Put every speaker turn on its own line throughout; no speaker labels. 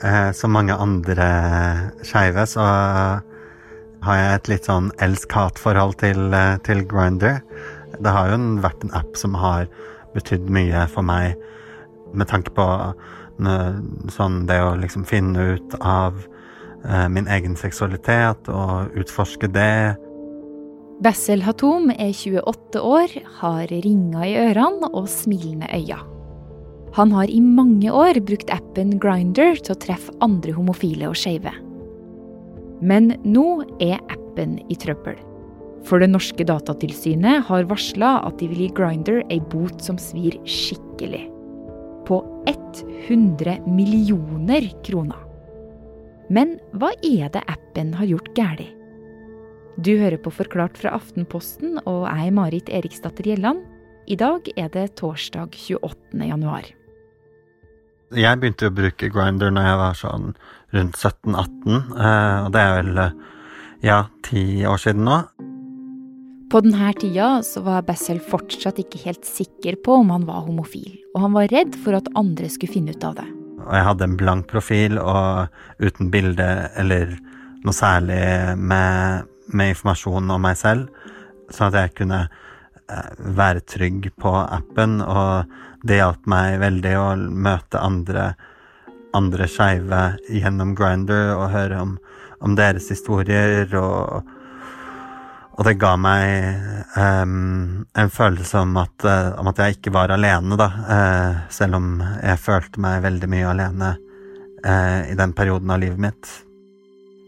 Eh, som mange andre skeive så har jeg et litt sånn elsk-hat-forhold til, eh, til Grinder. Det har jo vært en app som har betydd mye for meg med tanke på sånn det å liksom finne ut av eh, min egen seksualitet og utforske det.
Bessel Hatom er 28 år, har ringer i ørene og smilende øyne. Han har i mange år brukt appen Grinder til å treffe andre homofile og skeive. Men nå er appen i trøbbel. For det norske datatilsynet har varsla at de vil gi Grinder ei bot som svir skikkelig på 100 millioner kroner. Men hva er det appen har gjort galt? Du hører på Forklart fra Aftenposten, og jeg Marit Eriksdatter Gjelland. I dag er det torsdag 28. januar.
Jeg begynte å bruke Grinder når jeg var sånn rundt 17-18, eh, og det er vel ja, ti år siden nå.
På denne tida så var Bessel fortsatt ikke helt sikker på om han var homofil, og han var redd for at andre skulle finne ut av det.
Og jeg hadde en blank profil og uten bilde eller noe særlig med, med informasjon om meg selv, sånn at jeg kunne eh, være trygg på appen, og det hjalp meg veldig å møte andre, andre skeive gjennom Grinder og høre om, om deres historier og og det ga meg um, en følelse om at, uh, om at, jeg ikke var alene, da. Uh, selv om jeg følte meg veldig mye alene uh, i den perioden av livet mitt.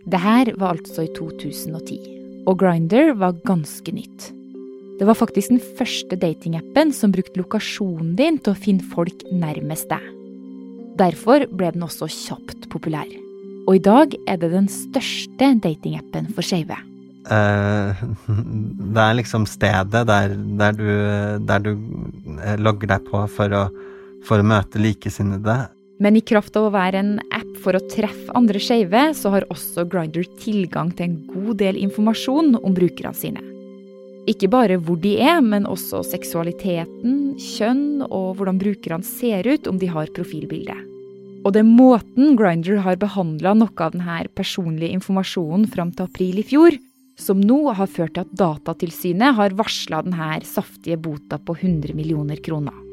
Det her var altså i 2010, og Grinder var ganske nytt. Det var faktisk den første datingappen som brukte lokasjonen din til å finne folk nærmest deg. Derfor ble den også kjapt populær. Og i dag er det den største datingappen for skeive.
Uh, det er liksom stedet der, der, du, der du, eh, logger deg på for å, for å møte likesinnede.
Men i kraft av å være en app for å treffe andre skeive, så har også Grinder tilgang til en god del informasjon om brukerne sine. Ikke bare hvor de er, men også seksualiteten, kjønn og hvordan brukerne ser ut om de har profilbilde. Og det er måten Grinder har behandla noe av denne personlige informasjonen fram til april i fjor, som nå har ført til at Datatilsynet har varsla denne saftige bota på 100 millioner kroner.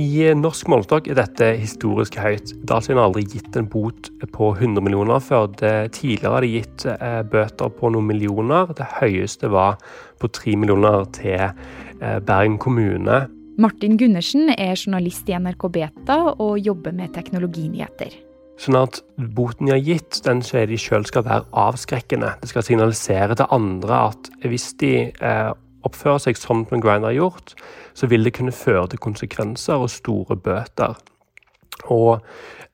I norsk målestokk er dette historisk høyt. Datatilsynet har aldri gitt en bot på 100 millioner før. Det tidligere har de gitt eh, bøter på noen millioner. Det høyeste var på 3 millioner til eh, Bergen kommune.
Martin Gundersen er journalist i NRK Beta og jobber med teknologinyheter.
Sånn at boten de har gitt, den sier de sjøl skal være avskrekkende. Det skal signalisere til andre at hvis de eh, oppfører seg som Grinder har gjort, så vil det kunne føre til konsekvenser og store bøter. Og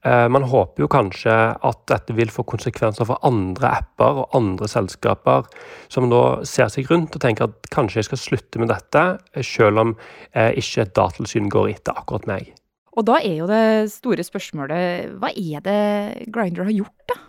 eh, man håper jo kanskje at dette vil få konsekvenser for andre apper og andre selskaper som da ser seg rundt og tenker at kanskje jeg skal slutte med dette, selv om eh, ikke et går etter akkurat meg.
Og da er jo det store spørsmålet hva er det Grinder har gjort, da?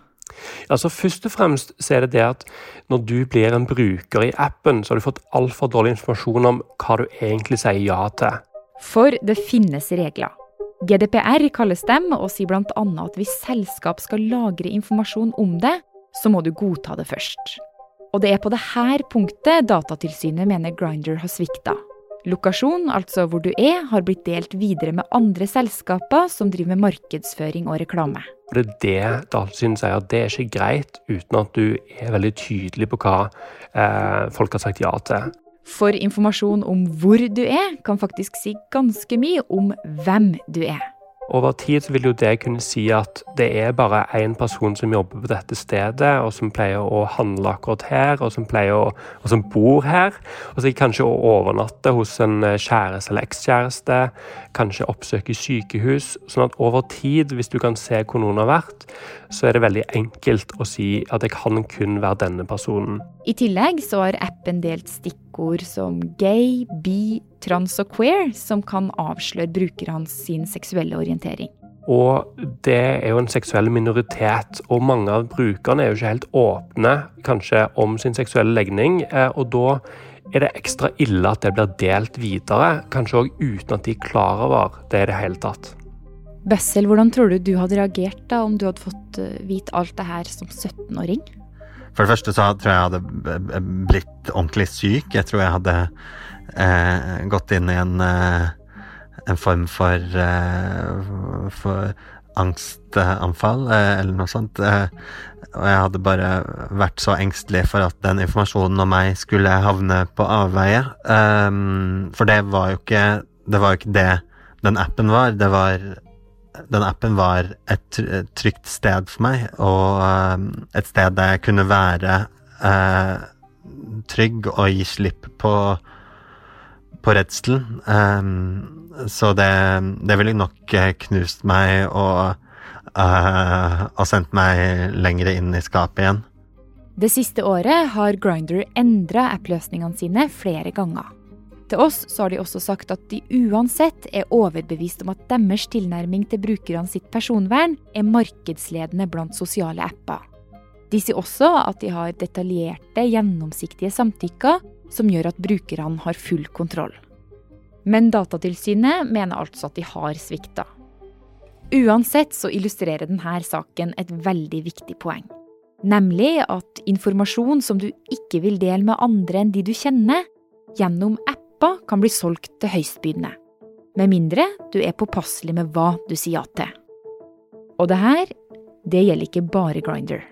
Altså Først og fremst så er det det at når du blir en bruker i appen, så har du fått altfor dårlig informasjon om hva du egentlig sier ja til.
For det finnes regler. GDPR kalles dem, og sier bl.a. at hvis selskap skal lagre informasjon om det, så må du godta det først. Og det er på dette punktet Datatilsynet mener Grinder har svikta. Lokasjon, altså hvor du er, har blitt delt videre med andre selskaper som driver med markedsføring og reklame.
Det er det Datatilsynet sier, at det er ikke greit uten at du er veldig tydelig på hva eh, folk har sagt ja til.
For informasjon om hvor du er, kan faktisk si ganske mye om hvem du er.
Over tid vil jo det kunne si at det er bare én person som jobber på dette stedet, og som pleier å handle akkurat her, og som, å, og som bor her. Og så kanskje å overnatte hos en eh, kjæreste eller ekskjæreste. Kanskje oppsøke sykehus. Sånn at over tid, hvis du kan se hvor noen har vært, så er det veldig enkelt å si at det kan kun være denne personen.
I tillegg så har appen delt stikkord som gay, bi, trans og queer som kan avsløre brukerne sin seksuelle orientering.
Og det er jo en seksuell minoritet, og mange av brukerne er jo ikke helt åpne kanskje om sin seksuelle legning. Eh, og da er det ekstra ille at det blir delt videre, kanskje òg uten at de er klar over det i det hele tatt.
Bessel, hvordan tror du du hadde reagert da om du hadde fått eh, vite alt det her som 17-åring?
For det første så tror jeg jeg hadde blitt ordentlig syk. Jeg tror jeg hadde eh, gått inn i en, eh, en form for, eh, for angstanfall, eh, eller noe sånt. Eh, og jeg hadde bare vært så engstelig for at den informasjonen om meg skulle havne på avveie. for det var jo ikke det var jo ikke det den appen var. Det var den appen var et trygt sted for meg, og um, et sted der jeg kunne være eh, trygg og gi slipp på, på redselen. Um, så det, det ville nok knust meg og, uh, og sendt meg lenger inn i skapet igjen.
Det siste året har Grinder endra app-løsningene sine flere ganger. Til oss så har de også sagt at de uansett er overbevist om at deres tilnærming til brukerne sitt personvern er markedsledende blant sosiale apper. De sier også at de har detaljerte, gjennomsiktige samtykker som gjør at brukerne har full kontroll. Men Datatilsynet mener altså at de har svikta. Uansett så illustrerer denne saken et veldig viktig poeng. Nemlig at informasjon som du ikke vil dele med andre enn de du kjenner, gjennom app Lampa kan bli solgt til høystbydende. Med mindre du er påpasselig med hva du sier ja til. Og det her, det gjelder ikke bare Grinder.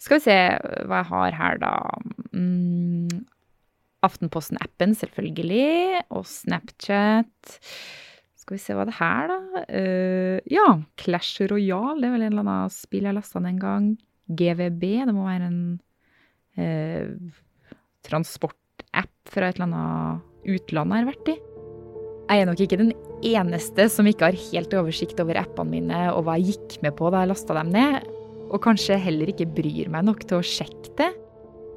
Skal vi se hva jeg har her, da. Mm, Aftenposten-appen, selvfølgelig. Og Snapchat. Skal vi se hva det er her, da. Uh, ja, Clash Royale. Det er vel en eller annen spill jeg lasta ned en gang. GVB. Det må være en uh, transportapp fra et eller annet utland jeg har vært i. Jeg er nok ikke den eneste som ikke har helt oversikt over appene mine og hva jeg gikk med på da jeg lasta dem ned, og kanskje heller ikke bryr meg nok til å sjekke det.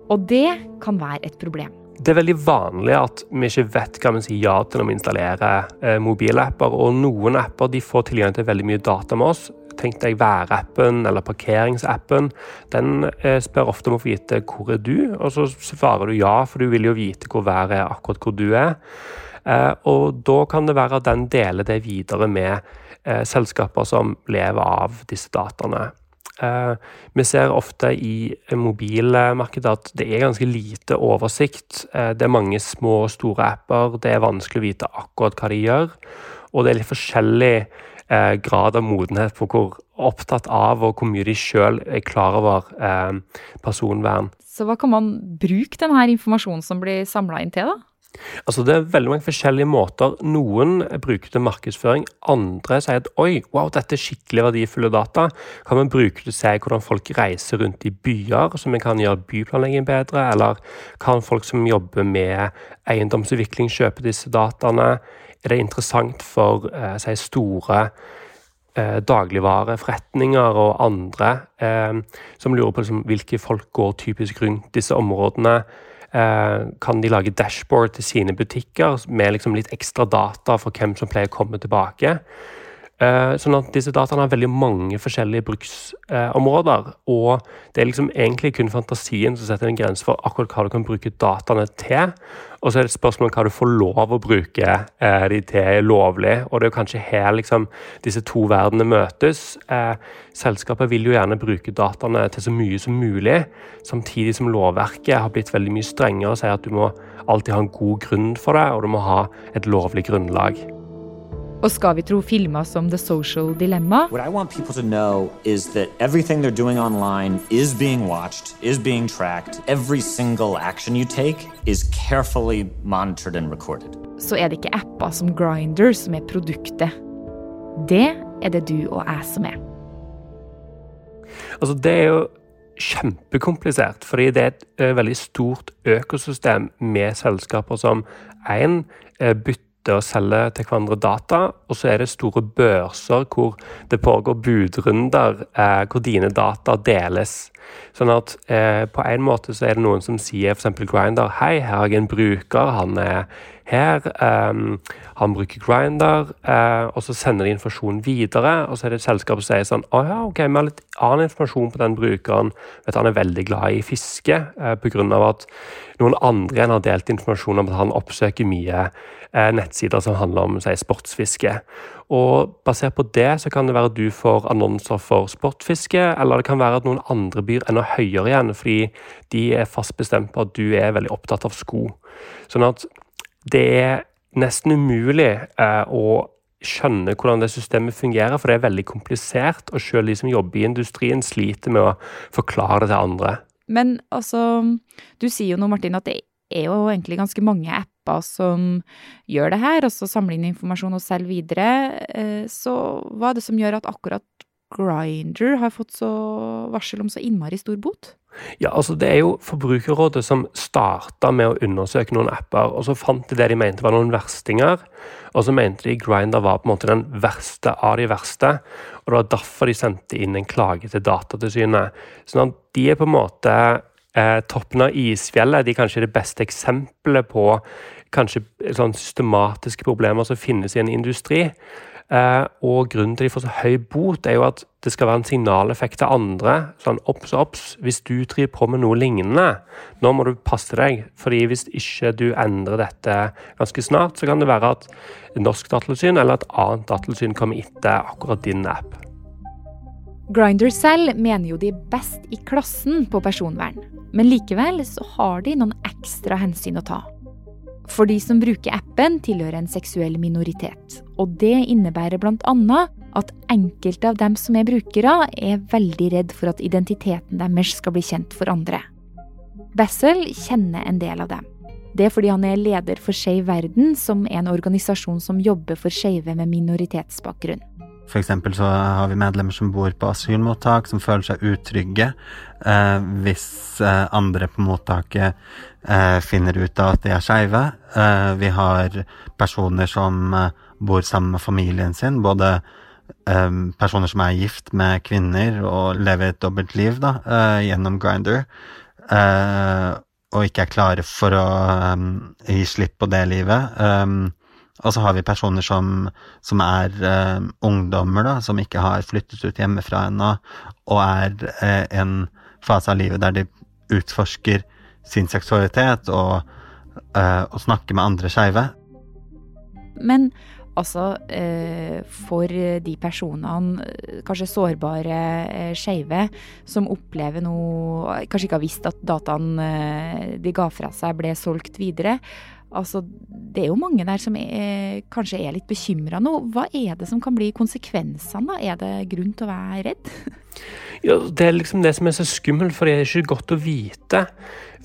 Og det kan være et problem.
Det er veldig vanlig at vi ikke vet hva vi sier ja til når vi installerer eh, mobilapper. Og noen apper de får tilgang til veldig mye data med oss. Tenk deg værappen eller parkeringsappen. Den eh, spør ofte om å få vite hvor er du, og så svarer du ja, for du vil jo vite hvor været er akkurat hvor du er. Eh, og da kan det være at den deler det videre med eh, selskaper som lever av disse dataene. Eh, vi ser ofte i mobilmarkedet at det er ganske lite oversikt. Eh, det er mange små og store apper. Det er vanskelig å vite akkurat hva de gjør. Og det er litt forskjellig eh, grad av modenhet på hvor opptatt av og hvor mye de sjøl er klar over personvern.
Så hva kan man bruke denne informasjonen som blir samla inn til, da?
Altså Det er veldig mange forskjellige måter. Noen bruker til markedsføring. Andre sier at oi, wow, dette er skikkelig verdifulle data. Kan vi bruke det til å se hvordan folk reiser rundt i byer, så vi kan gjøre byplanlegging bedre? Eller kan folk som jobber med eiendomsutvikling, kjøpe disse dataene? Er det interessant for eh, si, store eh, dagligvareforretninger og andre eh, som lurer på liksom, hvilke folk går typisk rundt disse områdene? Eh, kan de lage dashboard til sine butikker med liksom litt ekstra data for hvem som pleier å komme tilbake. Eh, sånn at disse dataene har veldig mange forskjellige bruksområder. Og det er liksom egentlig kun fantasien som setter en grense for akkurat hva du kan bruke dataene til. Og så er det et spørsmål om hva du får lov å bruke eh, de til lovlig. Og det er jo kanskje her liksom disse to verdenene møtes. Eh, selskapet vil jo gjerne bruke dataene til så mye som mulig, samtidig som lovverket har blitt veldig mye strengere og sier at du må alltid ha en god grunn for det, og du må ha et lovlig grunnlag.
Og skal vi tro filmer som The Social Dilemma
What I want people to know is that everything they're doing online is being watched, is being tracked. Every single action you take is carefully monitored and recorded.
Så er det ikke apper som Grinder som er produktet. Det er det du og jeg som er.
Altså, det er jo kjempekomplisert, fordi det er et uh, veldig stort økosystem med selskaper som én uh, bytter bytter og selger til hverandre data. Og så er det store børser hvor det pågår budrunder eh, hvor dine data deles. Sånn at eh, på en måte så er det noen som sier f.eks. Grinder Hei, her har jeg en bruker. Han er her. Um, han bruker Grinder, uh, og så sender de informasjonen videre. Og så er det et selskap som sier sånn Å ja, OK, vi har litt annen informasjon på den brukeren. Vet, han er veldig glad i fiske uh, pga. at noen andre enn har delt informasjon om at han oppsøker mye uh, nettsider som handler om sier, sportsfiske. Og basert på det så kan det være at du får annonser for sportfiske, eller det kan være at noen andre byr enda høyere igjen, fordi de er fast bestemt på at du er veldig opptatt av sko. Sånn at det er nesten umulig eh, å skjønne hvordan det systemet fungerer, for det er veldig komplisert, og selv de som jobber i industrien, sliter med å forklare det til andre.
Men altså, du sier jo nå, Martin, at det er jo egentlig ganske mange apper som gjør det her, og så samler inn informasjon og selger videre. Eh, så hva er det som gjør at akkurat Grinder har fått varsel om så innmari stor bot?
Ja, altså Det er jo Forbrukerrådet som starta med å undersøke noen apper, og så fant de det de mente var noen verstinger. Og så mente de Grinder var på en måte den verste av de verste. Og det var derfor de sendte inn en klage til Datatilsynet. Sånn at de er på en måte eh, toppen av isfjellet. De er kanskje det beste eksempelet på kanskje sånn systematiske problemer som finnes i en industri. Eh, og grunnen til de får så høy bot, er jo at det skal være en signaleffekt til andre. Sånn obs, obs, hvis du driver på med noe lignende, nå må du passe deg. fordi hvis ikke du endrer dette ganske snart, så kan det være at norsk datatilsyn eller et annet datatilsyn kommer etter akkurat din app.
Grinder selv mener jo de er best i klassen på personvern, men likevel så har de noen ekstra hensyn å ta. For de som bruker appen, tilhører en seksuell minoritet. Og det innebærer bl.a. at enkelte av dem som er brukere, er veldig redd for at identiteten deres skal bli kjent for andre. Bessel kjenner en del av dem. Det er fordi han er leder for Skeiv verden, som er en organisasjon som jobber for skeive med minoritetsbakgrunn.
For eksempel så har vi medlemmer som bor på asylmottak, som føler seg utrygge eh, hvis eh, andre på mottaket eh, finner ut av at de er skeive. Eh, vi har personer som eh, bor sammen med familien sin, både eh, personer som er gift med kvinner og lever et dobbeltliv da, gjennom Grinder, og ikke er klare for å gi slipp på det livet. Um, og så har vi personer som, som er uh, ungdommer, da, som ikke har flyttet ut hjemmefra ennå, og er uh, en fase av livet der de utforsker sin seksualitet og, uh, og snakker med andre skeive.
Men altså, for de personene, kanskje sårbare skeive, som opplever noe Kanskje ikke har visst at dataene de ga fra seg, ble solgt videre Altså, det er jo mange der som er, kanskje er litt bekymra nå. Hva er det som kan bli konsekvensene? da? Er det grunn til å være redd?
Ja, Det er liksom det som er så skummelt, for det er ikke godt å vite.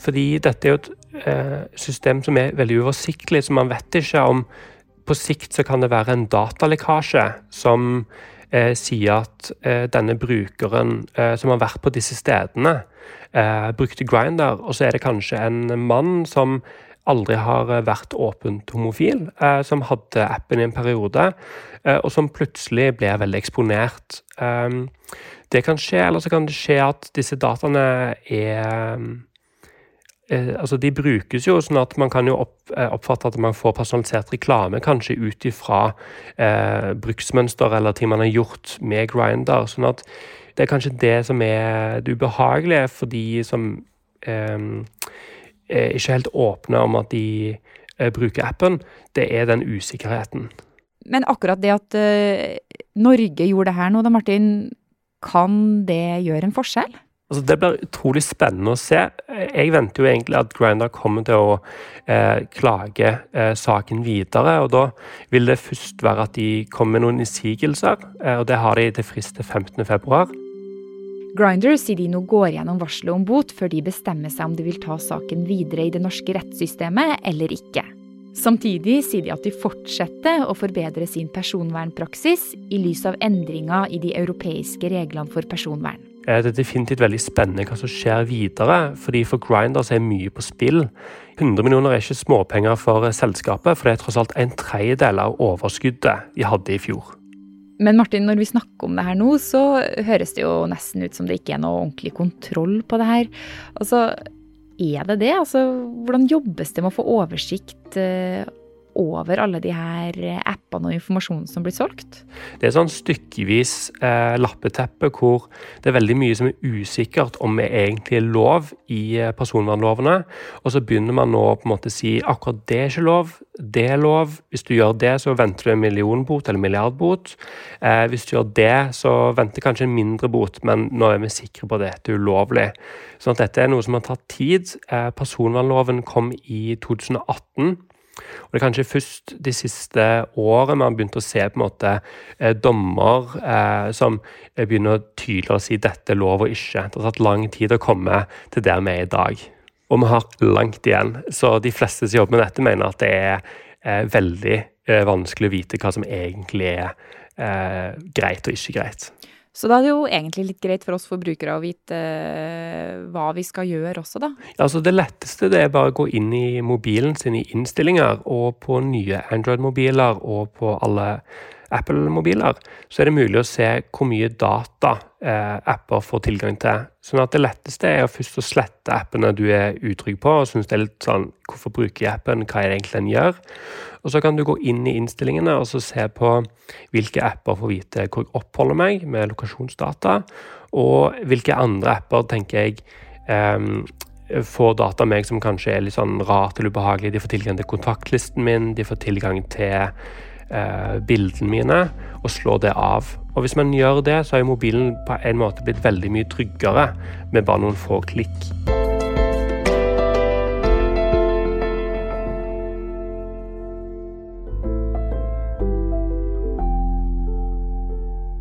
Fordi dette er jo et eh, system som er veldig uoversiktlig, så man vet ikke om På sikt så kan det være en datalekkasje som eh, sier at eh, denne brukeren eh, som har vært på disse stedene, eh, brukte Grinder, og så er det kanskje en mann som aldri har eh, vært åpent homofil, eh, som hadde appen i en periode, og som plutselig ble veldig eksponert. Det kan skje, eller så kan det skje at disse dataene er altså De brukes jo sånn at man kan jo opp, eh, oppfatte at man får personalisert reklame, kanskje ut ifra bruksmønster eller ting man har gjort med Grinder. sånn at det er kanskje det som er det ubehagelige for de som eh, er ikke helt åpne om at de eh, bruker appen, det er den usikkerheten.
Men akkurat det at uh, Norge gjorde det her nå, da, Martin, kan det gjøre en forskjell?
Altså, det blir utrolig spennende å se. Jeg venter jo egentlig at Grinder kommer til å eh, klage eh, saken videre. og Da vil det først være at de kommer med noen innsigelser, eh, og det har de til frist til 15.2.
Grinder sier de nå går gjennom varselet om bot før de bestemmer seg om de vil ta saken videre i det norske rettssystemet eller ikke. Samtidig sier de at de fortsetter å forbedre sin personvernpraksis i lys av endringer i de europeiske reglene for personvern.
Det er definitivt veldig spennende hva som skjer videre, fordi for Grinders er mye på spill. 100 millioner er ikke småpenger for selskapet, for det er tross alt en tredjedel av overskuddet de hadde i fjor.
Men Martin, når vi snakker om det her nå, så høres det jo nesten ut som det ikke er noe ordentlig kontroll på det her. Altså, er det det? Altså, hvordan jobbes det med å få oversikt uh, over alle de her appene og informasjonen som blir solgt?
Det er sånn stykkevis eh, lappeteppe hvor det er veldig mye som er usikkert om det egentlig er lov i eh, personvernlovene. Og så begynner man nå på en måte å si akkurat det er ikke lov, det er lov. Hvis du gjør det, så venter du en millionbot eller milliardbot. Eh, hvis du gjør det, så venter kanskje en mindre bot, men nå er vi sikre på at dette er ulovlig. Sånn at dette er noe som har tatt tid. Eh, personvernloven kom i 2018. Og Det er kanskje først de siste årene man har begynt å se på en måte eh, dommer eh, som begynner å tydeligere si dette er lov og ikke. Det har tatt lang tid å komme til der vi er i dag. Og vi har langt igjen. Så de fleste som jobber med dette, mener at det er eh, veldig eh, vanskelig å vite hva som egentlig er eh, greit og ikke greit.
Så da er det jo egentlig litt greit for oss forbrukere å vite uh, hva vi skal gjøre også, da.
Altså Det letteste det er bare å gå inn i mobilen sin i innstillinger, og på nye Android-mobiler og på alle Apple-mobiler, så er det mulig å se hvor mye data eh, apper får tilgang til. Sånn at det letteste er først å slette appene du er utrygg på, og syns det er litt sånn Hvorfor bruker jeg appen? Hva er det egentlig den gjør? Og så kan du gå inn i innstillingene og så se på hvilke apper får vite hvor jeg oppholder meg med lokasjonsdata, og hvilke andre apper tenker jeg eh, får data meg som kanskje er litt sånn rart eller ubehagelig. De får tilgang til kontaktlisten min, de får tilgang til uh, bildene mine, og slå det av. Og hvis man gjør det, så har mobilen på en måte blitt veldig mye tryggere med bare noen få klikk.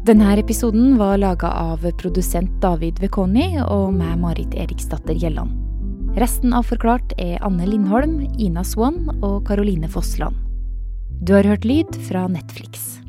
Denne episoden var laga av produsent David Vekoni og meg, Marit Eriksdatter Gjelland. Resten av Forklart er Anne Lindholm, Ina Swann og Caroline Fossland. Du har hørt lyd fra Netflix.